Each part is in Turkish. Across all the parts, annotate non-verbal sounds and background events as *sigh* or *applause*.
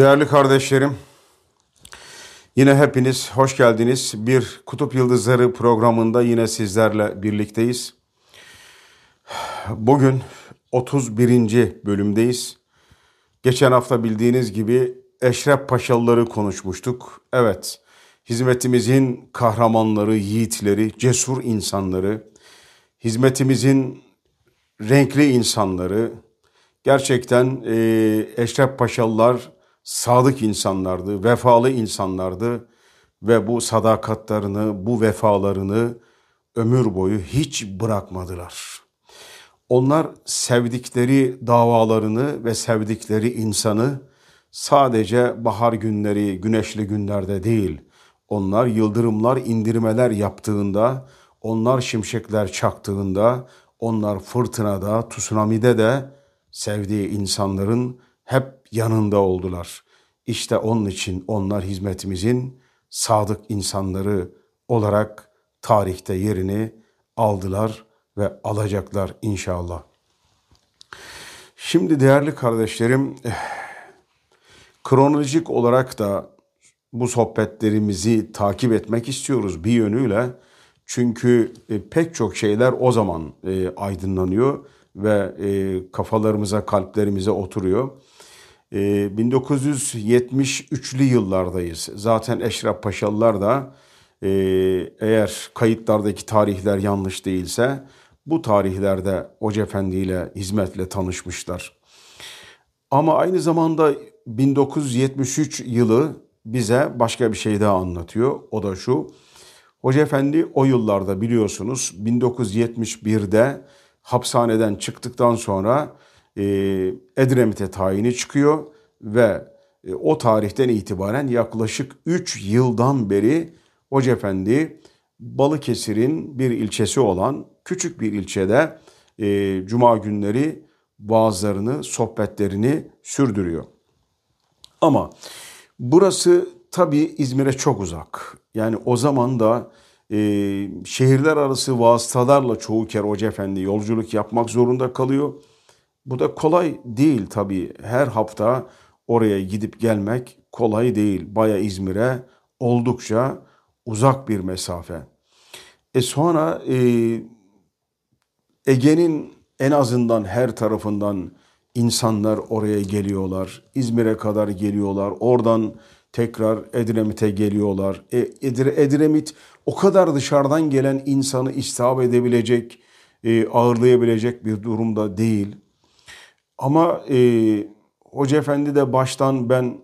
Değerli kardeşlerim, yine hepiniz hoş geldiniz. Bir Kutup Yıldızları programında yine sizlerle birlikteyiz. Bugün 31. bölümdeyiz. Geçen hafta bildiğiniz gibi Eşref Paşalıları konuşmuştuk. Evet, hizmetimizin kahramanları, yiğitleri, cesur insanları, hizmetimizin renkli insanları, gerçekten e, Eşref Paşalılar sadık insanlardı, vefalı insanlardı ve bu sadakatlerini, bu vefalarını ömür boyu hiç bırakmadılar. Onlar sevdikleri davalarını ve sevdikleri insanı sadece bahar günleri, güneşli günlerde değil, onlar yıldırımlar, indirmeler yaptığında, onlar şimşekler çaktığında, onlar fırtınada, tsunami'de de sevdiği insanların hep yanında oldular. İşte onun için onlar hizmetimizin sadık insanları olarak tarihte yerini aldılar ve alacaklar inşallah. Şimdi değerli kardeşlerim, kronolojik olarak da bu sohbetlerimizi takip etmek istiyoruz bir yönüyle. Çünkü e, pek çok şeyler o zaman e, aydınlanıyor ve e, kafalarımıza, kalplerimize oturuyor. 1973'lü yıllardayız. Zaten Eşref Paşalılar da eğer kayıtlardaki tarihler yanlış değilse bu tarihlerde Hoca Efendi ile hizmetle tanışmışlar. Ama aynı zamanda 1973 yılı bize başka bir şey daha anlatıyor. O da şu. Hoca Efendi o yıllarda biliyorsunuz 1971'de hapishaneden çıktıktan sonra e, Edremit'e tayini çıkıyor ve e, o tarihten itibaren yaklaşık 3 yıldan beri Hoca Efendi Balıkesir'in bir ilçesi olan küçük bir ilçede e, cuma günleri vaazlarını, sohbetlerini sürdürüyor. Ama burası tabii İzmir'e çok uzak. Yani o zaman da e, şehirler arası vasıtalarla çoğu kere Hoca Efendi yolculuk yapmak zorunda kalıyor. Bu da kolay değil tabii. Her hafta oraya gidip gelmek kolay değil. Baya İzmir'e oldukça uzak bir mesafe. E sonra e, Ege'nin en azından her tarafından insanlar oraya geliyorlar. İzmir'e kadar geliyorlar. Oradan tekrar Edremit'e geliyorlar. E, Edremit o kadar dışarıdan gelen insanı istihap edebilecek, e, ağırlayabilecek bir durumda değil. Ama e, Hoca Efendi de baştan ben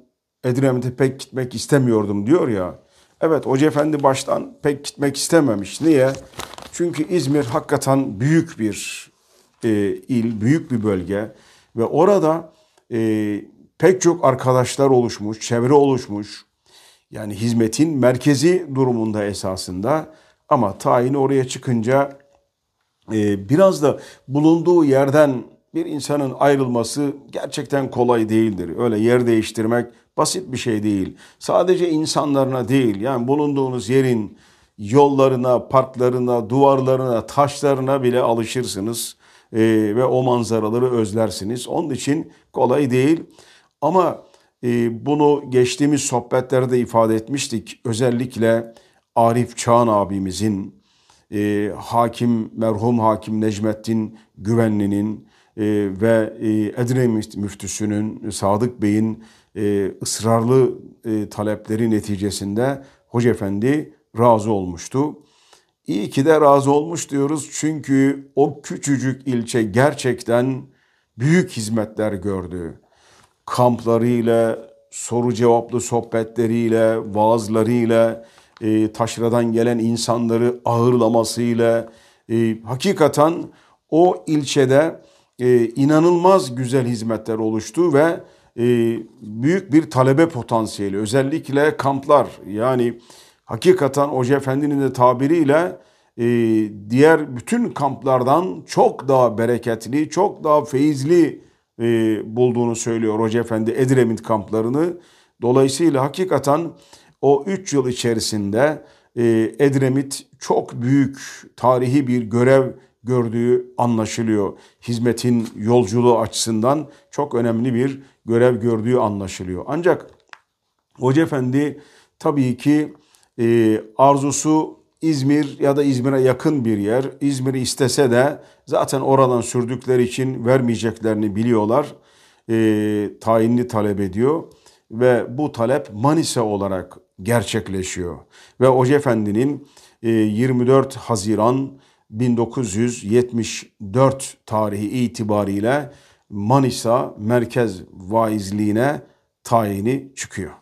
Edremit'e pek gitmek istemiyordum diyor ya. Evet Hoca Efendi baştan pek gitmek istememiş. Niye? Çünkü İzmir hakikaten büyük bir e, il, büyük bir bölge ve orada e, pek çok arkadaşlar oluşmuş, çevre oluşmuş. Yani hizmetin merkezi durumunda esasında ama tayin oraya çıkınca e, biraz da bulunduğu yerden bir insanın ayrılması gerçekten kolay değildir. Öyle yer değiştirmek basit bir şey değil. Sadece insanlarına değil yani bulunduğunuz yerin yollarına, parklarına, duvarlarına, taşlarına bile alışırsınız e, ve o manzaraları özlersiniz. Onun için kolay değil. Ama e, bunu geçtiğimiz sohbetlerde ifade etmiştik. Özellikle Arif Çağan abimizin, e, hakim, merhum hakim Necmettin Güvenli'nin ve e, Edremit müftüsünün, Sadık Bey'in e, ısrarlı e, talepleri neticesinde Hoca Efendi razı olmuştu. İyi ki de razı olmuş diyoruz çünkü o küçücük ilçe gerçekten büyük hizmetler gördü kamplarıyla, soru cevaplı sohbetleriyle, vaazlarıyla, taşradan gelen insanları ağırlamasıyla hakikaten o ilçede e, inanılmaz güzel hizmetler oluştu ve e, büyük bir talebe potansiyeli özellikle kamplar yani hakikaten Hoca Efendi'nin de tabiriyle e, diğer bütün kamplardan çok daha bereketli, çok daha feyizli e, bulduğunu söylüyor Hoca Efendi Edremit kamplarını. Dolayısıyla hakikaten o 3 yıl içerisinde e, Edremit çok büyük tarihi bir görev gördüğü anlaşılıyor. Hizmetin yolculuğu açısından çok önemli bir görev gördüğü anlaşılıyor. Ancak Hoca Efendi tabii ki e, arzusu İzmir ya da İzmir'e yakın bir yer. İzmir'i istese de zaten oradan sürdükleri için vermeyeceklerini biliyorlar. E, tayinli talep ediyor ve bu talep Manisa olarak gerçekleşiyor. Ve Hoca Efendi'nin 24 e, Haziran 1974 tarihi itibariyle Manisa Merkez Vaizliğine tayini çıkıyor.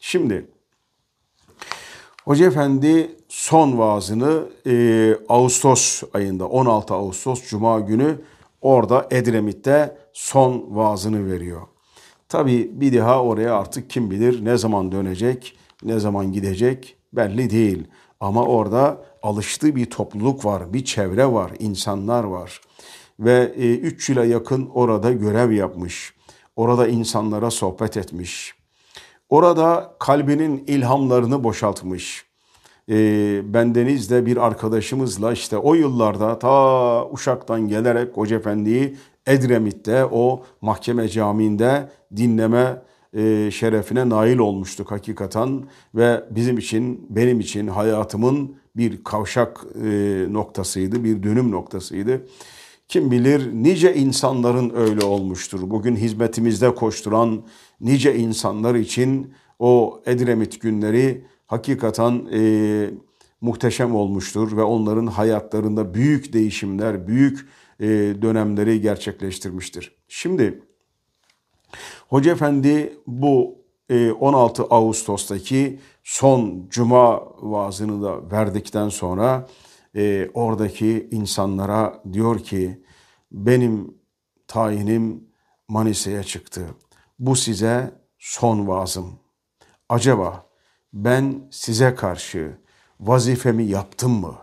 Şimdi Hoca Efendi son vaazını e, Ağustos ayında 16 Ağustos Cuma günü orada Edremit'te son vaazını veriyor. Tabi bir daha oraya artık kim bilir ne zaman dönecek, ne zaman gidecek belli değil. Ama orada alıştığı bir topluluk var, bir çevre var, insanlar var. Ve 3 e, yıla yakın orada görev yapmış. Orada insanlara sohbet etmiş. Orada kalbinin ilhamlarını boşaltmış. E, bendeniz de bir arkadaşımızla işte o yıllarda ta Uşak'tan gelerek Hoca Edremit'te o mahkeme camiinde dinleme e, şerefine nail olmuştuk hakikaten ve bizim için benim için hayatımın bir kavşak e, noktasıydı, bir dönüm noktasıydı. Kim bilir nice insanların öyle olmuştur. Bugün hizmetimizde koşturan nice insanlar için o Edremit günleri hakikaten e, muhteşem olmuştur ve onların hayatlarında büyük değişimler, büyük e, dönemleri gerçekleştirmiştir. Şimdi Hoca Efendi bu 16 e, Ağustos'taki son cuma vaazını da verdikten sonra e, oradaki insanlara diyor ki benim tayinim Manisa'ya çıktı. Bu size son vaazım. Acaba ben size karşı vazifemi yaptım mı?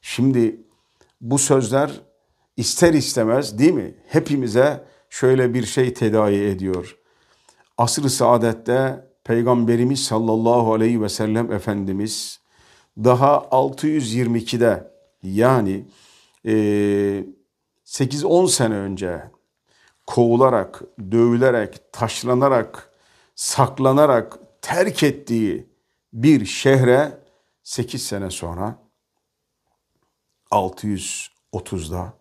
Şimdi bu sözler ister istemez değil mi? Hepimize şöyle bir şey tedavi ediyor. Asr-ı saadette Peygamberimiz sallallahu aleyhi ve sellem Efendimiz daha 622'de yani e, 8-10 sene önce kovularak, dövülerek, taşlanarak, saklanarak terk ettiği bir şehre 8 sene sonra 630'da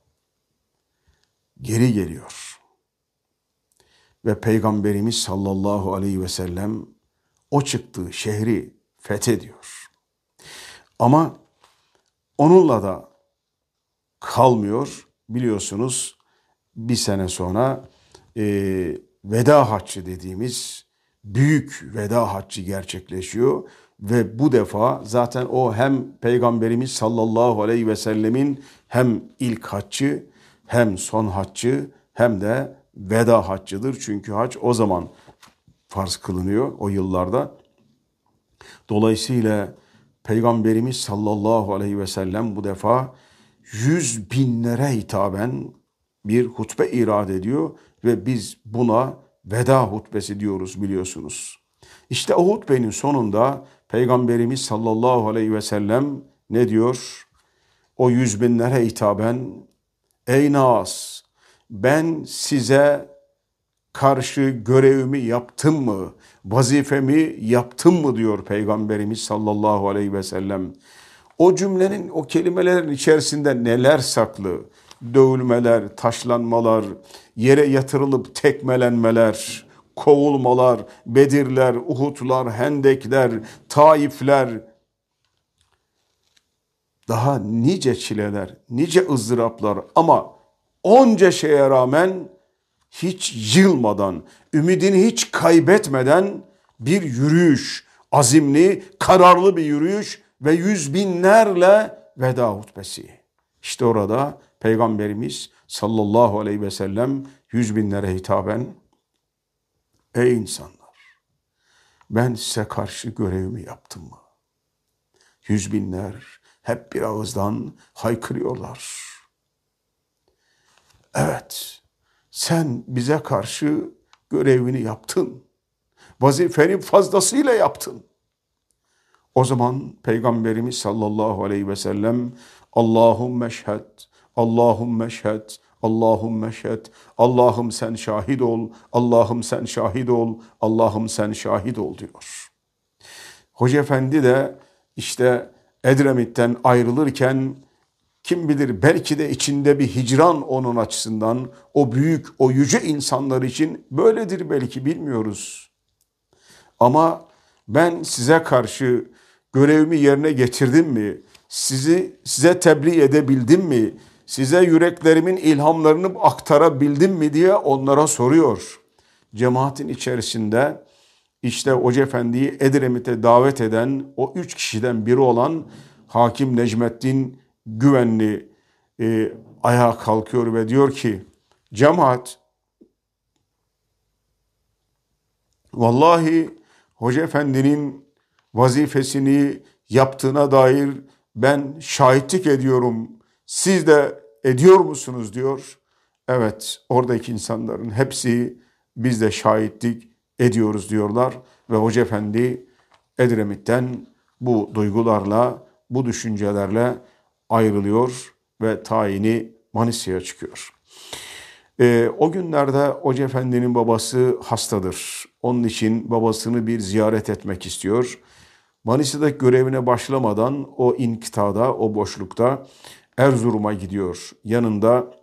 geri geliyor. Ve Peygamberimiz sallallahu aleyhi ve sellem o çıktığı şehri fethediyor. Ama onunla da kalmıyor. Biliyorsunuz bir sene sonra e, veda haccı dediğimiz büyük veda haccı gerçekleşiyor. Ve bu defa zaten o hem Peygamberimiz sallallahu aleyhi ve sellemin hem ilk haccı hem son haccı hem de veda haccıdır. Çünkü hac o zaman farz kılınıyor o yıllarda. Dolayısıyla Peygamberimiz sallallahu aleyhi ve sellem bu defa yüz binlere hitaben bir hutbe irade ediyor ve biz buna veda hutbesi diyoruz biliyorsunuz. İşte o hutbenin sonunda Peygamberimiz sallallahu aleyhi ve sellem ne diyor? O yüz binlere hitaben Ey Nas ben size karşı görevimi yaptım mı? Vazifemi yaptım mı diyor Peygamberimiz sallallahu aleyhi ve sellem. O cümlenin, o kelimelerin içerisinde neler saklı? Dövülmeler, taşlanmalar, yere yatırılıp tekmelenmeler, kovulmalar, Bedirler, Uhudlar, Hendekler, Taifler, daha nice çileler, nice ızdıraplar ama onca şeye rağmen hiç yılmadan, ümidini hiç kaybetmeden bir yürüyüş, azimli, kararlı bir yürüyüş ve yüz binlerle veda hutbesi. İşte orada Peygamberimiz sallallahu aleyhi ve sellem yüz binlere hitaben Ey insanlar ben size karşı görevimi yaptım mı? Yüz binler hep bir ağızdan haykırıyorlar. Evet, sen bize karşı görevini yaptın. Vazifeni fazlasıyla yaptın. O zaman Peygamberimiz sallallahu aleyhi ve sellem Allahümme şhed, Allahümme şhed, Allahümme şhed, Allah'ım sen şahit ol, Allah'ım sen şahit ol, Allah'ım sen şahit ol diyor. Hoca Efendi de işte Edremit'ten ayrılırken kim bilir belki de içinde bir hicran onun açısından o büyük o yüce insanlar için böyledir belki bilmiyoruz. Ama ben size karşı görevimi yerine getirdim mi? Sizi size tebliğ edebildim mi? Size yüreklerimin ilhamlarını aktarabildim mi diye onlara soruyor. Cemaatin içerisinde işte Hoca Efendi'yi Edremit'e davet eden o üç kişiden biri olan Hakim Necmettin Güvenli e, ayağa kalkıyor ve diyor ki cemaat vallahi Hoca Efendi'nin vazifesini yaptığına dair ben şahitlik ediyorum. Siz de ediyor musunuz diyor. Evet oradaki insanların hepsi biz de şahitlik ediyoruz diyorlar. Ve Hoca Efendi Edremit'ten bu duygularla, bu düşüncelerle ayrılıyor ve tayini Manisa'ya çıkıyor. E, o günlerde Hoca Efendi'nin babası hastadır. Onun için babasını bir ziyaret etmek istiyor. Manisa'daki görevine başlamadan o inkitada, o boşlukta Erzurum'a gidiyor. Yanında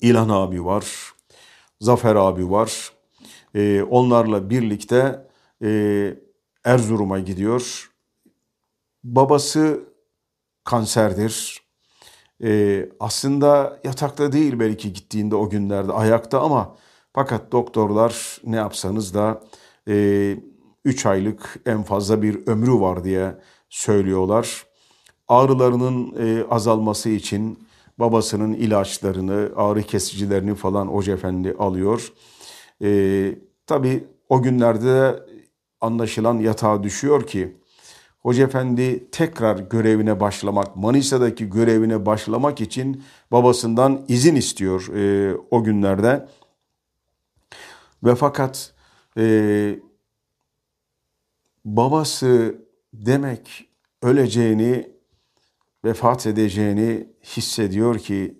İlhan abi var, Zafer abi var. E, onlarla birlikte e, Erzurum'a gidiyor. Babası kanserdir. Ee, aslında yatakta değil belki gittiğinde o günlerde ayakta ama fakat doktorlar ne yapsanız da 3 e, aylık en fazla bir ömrü var diye söylüyorlar. Ağrılarının e, azalması için babasının ilaçlarını, ağrı kesicilerini falan Hoca alıyor. E, tabii o günlerde anlaşılan yatağa düşüyor ki Hoca Efendi tekrar görevine başlamak, Manisa'daki görevine başlamak için babasından izin istiyor e, o günlerde. Ve fakat e, babası demek öleceğini, vefat edeceğini hissediyor ki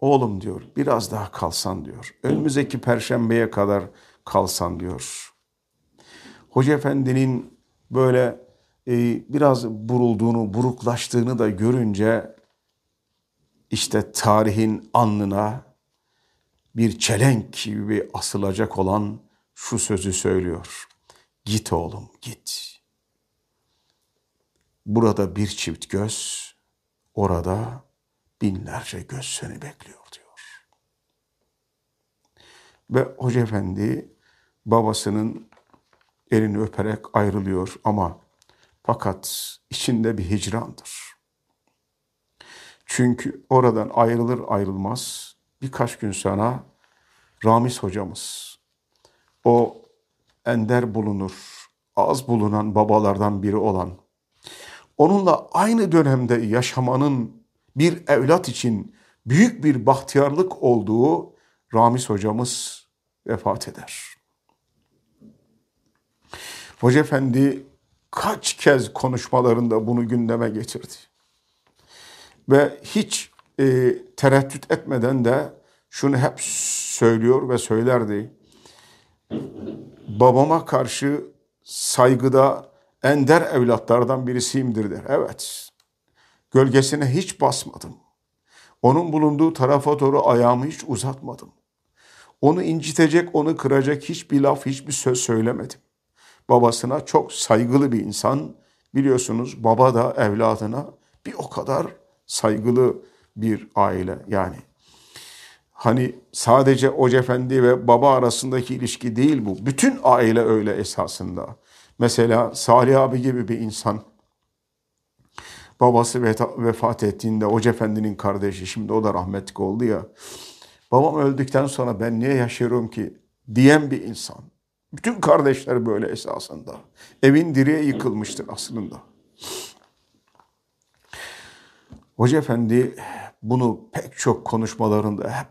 oğlum diyor biraz daha kalsan diyor. Önümüzdeki perşembeye kadar kalsan diyor. Hoca Efendi'nin böyle biraz burulduğunu, buruklaştığını da görünce işte tarihin alnına bir çelenk gibi asılacak olan şu sözü söylüyor. Git oğlum git. Burada bir çift göz, orada binlerce göz seni bekliyor diyor. Ve Hoca Efendi babasının elini öperek ayrılıyor ama fakat içinde bir hicrandır. Çünkü oradan ayrılır ayrılmaz birkaç gün sonra Ramiz hocamız o ender bulunur, az bulunan babalardan biri olan onunla aynı dönemde yaşamanın bir evlat için büyük bir bahtiyarlık olduğu Ramiz hocamız vefat eder. Hoca Efendi kaç kez konuşmalarında bunu gündeme getirdi. Ve hiç e, tereddüt etmeden de şunu hep söylüyor ve söylerdi. Babama karşı saygıda ender evlatlardan birisiyimdir der. Evet, gölgesine hiç basmadım. Onun bulunduğu tarafa doğru ayağımı hiç uzatmadım. Onu incitecek, onu kıracak hiçbir laf, hiçbir söz söylemedim babasına çok saygılı bir insan. Biliyorsunuz baba da evladına bir o kadar saygılı bir aile yani. Hani sadece Hoca Efendi ve baba arasındaki ilişki değil bu. Bütün aile öyle esasında. Mesela Salih abi gibi bir insan babası vefat ettiğinde Hoca Efendi'nin kardeşi şimdi o da rahmetlik oldu ya. Babam öldükten sonra ben niye yaşıyorum ki diyen bir insan. Bütün kardeşler böyle esasında. Evin direği yıkılmıştır aslında. Hoca Efendi bunu pek çok konuşmalarında hep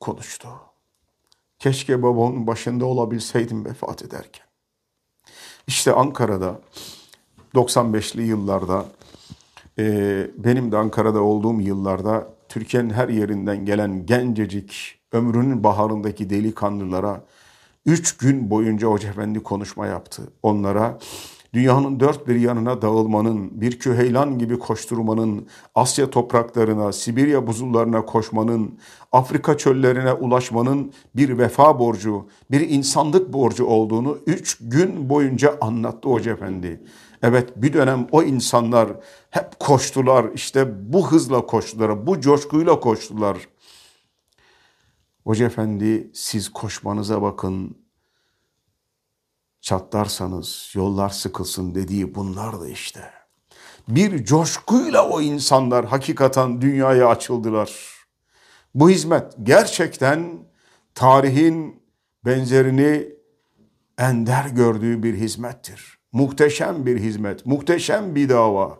konuştu. Keşke babamın başında olabilseydim vefat ederken. İşte Ankara'da 95'li yıllarda Ee, benim de Ankara'da olduğum yıllarda Türkiye'nin her yerinden gelen gencecik, ömrünün baharındaki delikanlılara üç gün boyunca Hoca Efendi konuşma yaptı. Onlara dünyanın dört bir yanına dağılmanın, bir küheylan gibi koşturmanın, Asya topraklarına, Sibirya buzullarına koşmanın, Afrika çöllerine ulaşmanın bir vefa borcu, bir insanlık borcu olduğunu üç gün boyunca anlattı Hoca Efendi. Evet bir dönem o insanlar hep koştular, işte bu hızla koştular, bu coşkuyla koştular. Hoca Efendi siz koşmanıza bakın, çatlarsanız yollar sıkılsın dediği bunlar da işte. Bir coşkuyla o insanlar hakikaten dünyaya açıldılar. Bu hizmet gerçekten tarihin benzerini ender gördüğü bir hizmettir. Muhteşem bir hizmet, muhteşem bir dava.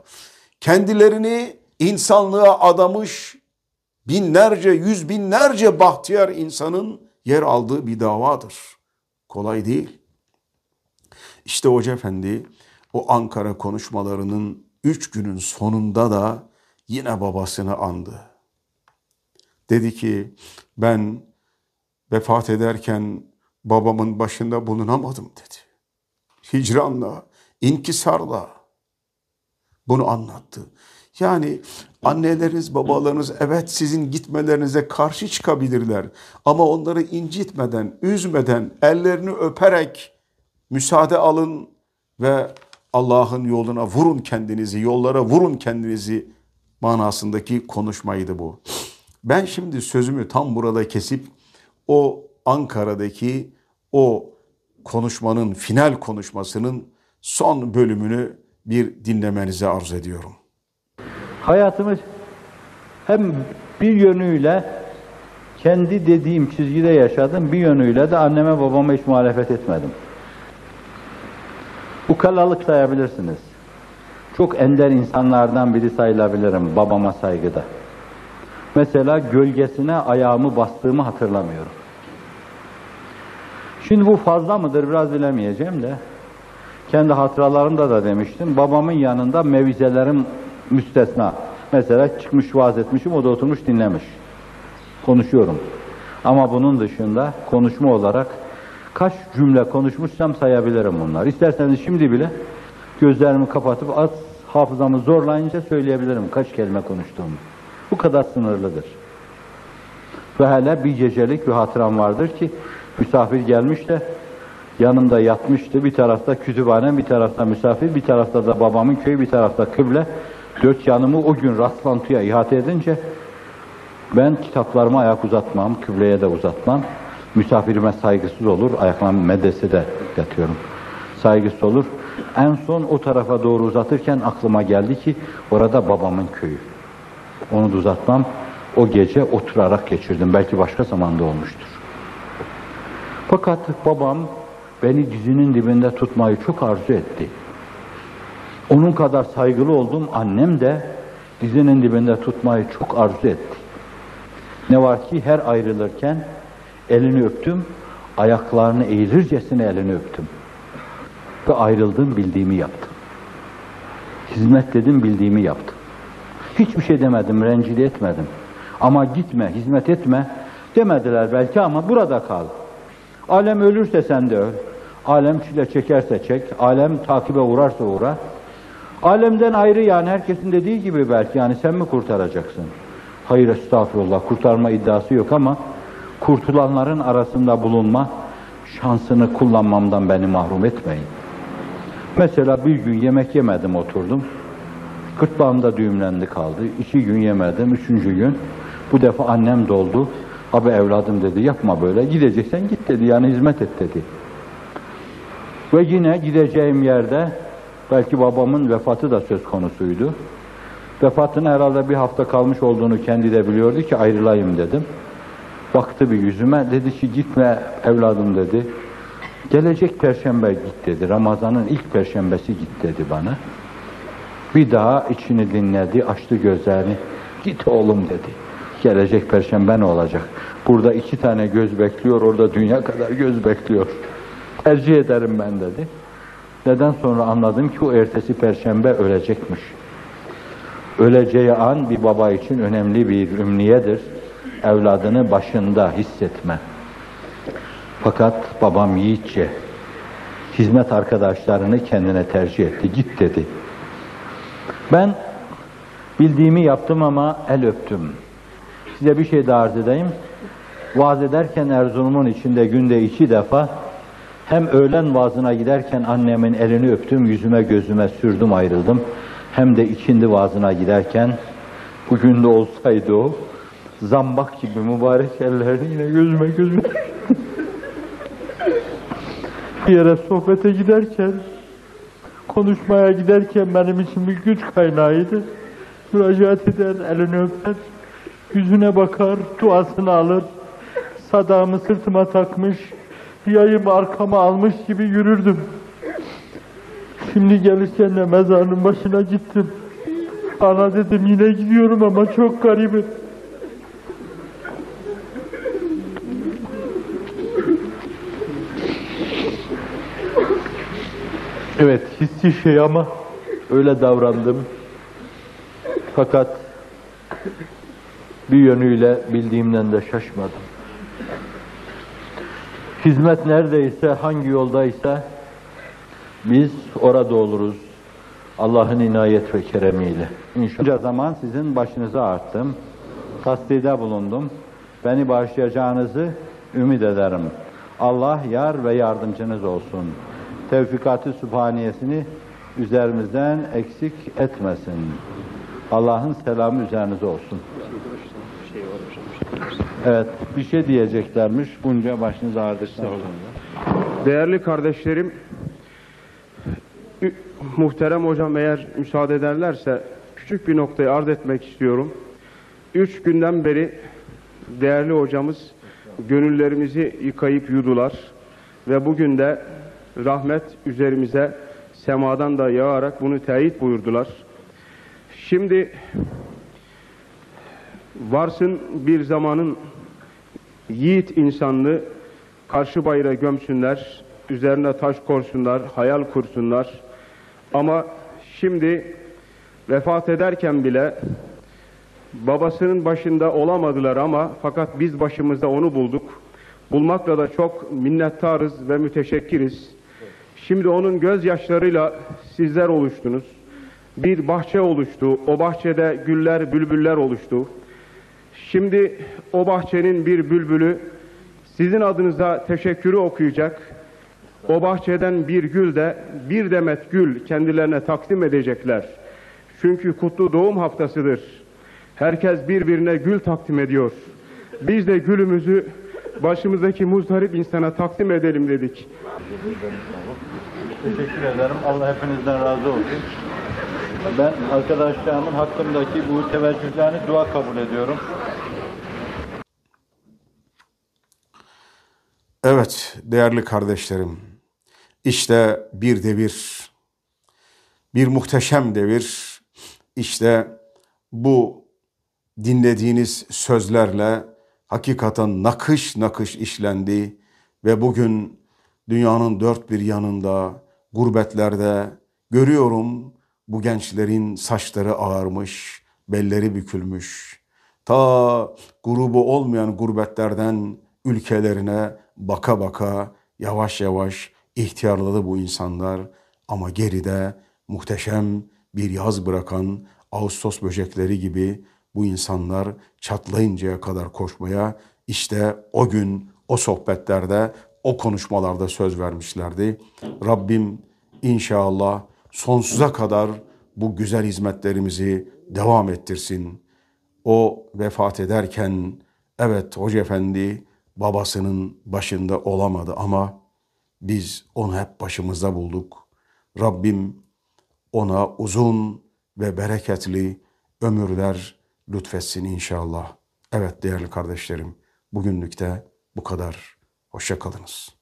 Kendilerini insanlığa adamış binlerce, yüz binlerce bahtiyar insanın yer aldığı bir davadır. Kolay değil. İşte Hoca Efendi o Ankara konuşmalarının üç günün sonunda da yine babasını andı. Dedi ki ben vefat ederken babamın başında bulunamadım dedi. Hicranla, inkisarla bunu anlattı. Yani anneleriniz, babalarınız evet sizin gitmelerinize karşı çıkabilirler. Ama onları incitmeden, üzmeden, ellerini öperek müsaade alın ve Allah'ın yoluna vurun kendinizi, yollara vurun kendinizi manasındaki konuşmaydı bu. Ben şimdi sözümü tam burada kesip o Ankara'daki o konuşmanın, final konuşmasının son bölümünü bir dinlemenize arz ediyorum. Hayatımız hem bir yönüyle kendi dediğim çizgide yaşadım, bir yönüyle de anneme babama hiç muhalefet etmedim. Ukalalık sayabilirsiniz. Çok ender insanlardan biri sayılabilirim babama saygıda. Mesela gölgesine ayağımı bastığımı hatırlamıyorum. Şimdi bu fazla mıdır biraz bilemeyeceğim de. Kendi hatıralarımda da demiştim. Babamın yanında mevizelerim müstesna. Mesela çıkmış vaaz etmişim, o da oturmuş dinlemiş. Konuşuyorum. Ama bunun dışında konuşma olarak kaç cümle konuşmuşsam sayabilirim bunlar. İsterseniz şimdi bile gözlerimi kapatıp az hafızamı zorlayınca söyleyebilirim kaç kelime konuştuğumu. Bu kadar sınırlıdır. Ve hele bir gecelik bir hatıram vardır ki misafir gelmiş de yanımda yatmıştı. Bir tarafta kütüphane, bir tarafta misafir, bir tarafta da babamın köyü, bir tarafta kıble. Dört yanımı o gün rastlantıya ihate edince ben kitaplarıma ayak uzatmam, kıbleye de uzatmam. Misafirime saygısız olur, ayaklarımı medresede yatıyorum. Saygısız olur. En son o tarafa doğru uzatırken aklıma geldi ki orada babamın köyü. Onu da uzatmam. O gece oturarak geçirdim. Belki başka zamanda olmuştur. Fakat babam beni dizinin dibinde tutmayı çok arzu etti. Onun kadar saygılı oldum annem de dizinin dibinde tutmayı çok arzu etti. Ne var ki her ayrılırken elini öptüm, ayaklarını eğilircesine elini öptüm. Ve ayrıldım bildiğimi yaptım. Hizmet dedim bildiğimi yaptım. Hiçbir şey demedim, rencide etmedim. Ama gitme, hizmet etme demediler belki ama burada kal. Alem ölürse sen de öl. Alem çile çekerse çek. Alem takibe uğrarsa uğra. Alemden ayrı yani herkesin dediği gibi belki yani sen mi kurtaracaksın? Hayır estağfurullah kurtarma iddiası yok ama kurtulanların arasında bulunma şansını kullanmamdan beni mahrum etmeyin. Mesela bir gün yemek yemedim oturdum. Gırtlağımda düğümlendi kaldı. İki gün yemedim. Üçüncü gün bu defa annem doldu. Abi evladım dedi yapma böyle. Gideceksen git dedi. Yani hizmet et dedi. Ve yine gideceğim yerde belki babamın vefatı da söz konusuydu. Vefatın herhalde bir hafta kalmış olduğunu kendi de biliyordu ki ayrılayım dedim. Baktı bir yüzüme dedi ki gitme evladım dedi. Gelecek perşembe git dedi. Ramazan'ın ilk perşembesi git dedi bana. Bir daha içini dinledi, açtı gözlerini. Git oğlum dedi. Gelecek perşembe ne olacak? Burada iki tane göz bekliyor, orada dünya kadar göz bekliyor. Tercih ederim ben dedi. Neden sonra anladım ki o ertesi perşembe ölecekmiş. Öleceği an bir baba için önemli bir ümniyedir. Evladını başında hissetme. Fakat babam yiğitçe hizmet arkadaşlarını kendine tercih etti. Git dedi. Ben bildiğimi yaptım ama el öptüm. Size bir şey daha arz edeyim. Vaaz ederken Erzurum'un içinde günde iki defa hem öğlen vaazına giderken annemin elini öptüm, yüzüme gözüme sürdüm ayrıldım. Hem de ikindi vaazına giderken bugün de olsaydı o zambak gibi mübarek ellerini yine gözüme gözüme *laughs* bir yere sohbete giderken konuşmaya giderken benim için bir güç kaynağıydı. Müracaat eder, elini öper, yüzüne bakar, duasını alır. Sadağımı sırtıma takmış, yayımı arkama almış gibi yürürdüm. Şimdi gelirken de mezarının başına gittim. Ana dedim yine gidiyorum ama çok garibim. Evet, hissi şey ama öyle davrandım. Fakat bir yönüyle bildiğimden de şaşmadım. Hizmet neredeyse, hangi yoldaysa biz orada oluruz. Allah'ın inayet ve keremiyle. İnşallah zaman sizin başınıza arttım. Tasdide bulundum. Beni bağışlayacağınızı ümit ederim. Allah yar ve yardımcınız olsun. Tevfikatı Sübhaniyesini üzerimizden eksik etmesin. Allah'ın selamı üzerinize olsun. Evet, bir şey diyeceklermiş. Bunca başınız ağrıdıktan sonra. Değerli kardeşlerim, muhterem hocam eğer müsaade ederlerse küçük bir noktayı arz etmek istiyorum. Üç günden beri değerli hocamız gönüllerimizi yıkayıp yudular ve bugün de rahmet üzerimize semadan da yağarak bunu teyit buyurdular. Şimdi varsın bir zamanın yiğit insanlığı karşı bayrağı gömsünler, üzerine taş korsunlar, hayal kursunlar. Ama şimdi vefat ederken bile babasının başında olamadılar ama fakat biz başımızda onu bulduk. Bulmakla da çok minnettarız ve müteşekkiriz. Şimdi onun gözyaşlarıyla sizler oluştunuz. Bir bahçe oluştu. O bahçede güller, bülbüller oluştu. Şimdi o bahçenin bir bülbülü sizin adınıza teşekkürü okuyacak. O bahçeden bir gül de bir demet gül kendilerine takdim edecekler. Çünkü kutlu doğum haftasıdır. Herkes birbirine gül takdim ediyor. Biz de gülümüzü başımızdaki muzdarip insana takdim edelim dedik. Teşekkür ederim. Allah hepinizden razı olsun. Ben arkadaşlarımın hakkımdaki bu teveccühlerini dua kabul ediyorum. Evet değerli kardeşlerim, işte bir devir, bir muhteşem devir, işte bu dinlediğiniz sözlerle hakikaten nakış nakış işlendi ve bugün dünyanın dört bir yanında, gurbetlerde görüyorum bu gençlerin saçları ağarmış, belleri bükülmüş. Ta grubu olmayan gurbetlerden ülkelerine baka baka yavaş yavaş ihtiyarladı bu insanlar ama geride muhteşem bir yaz bırakan Ağustos böcekleri gibi bu insanlar çatlayıncaya kadar koşmaya işte o gün o sohbetlerde o konuşmalarda söz vermişlerdi. Rabbim inşallah sonsuza kadar bu güzel hizmetlerimizi devam ettirsin. O vefat ederken evet Hoca Efendi babasının başında olamadı ama biz onu hep başımızda bulduk. Rabbim ona uzun ve bereketli ömürler lütfetsin inşallah. Evet değerli kardeşlerim, bugünlük de bu kadar. Hoşça kalınız.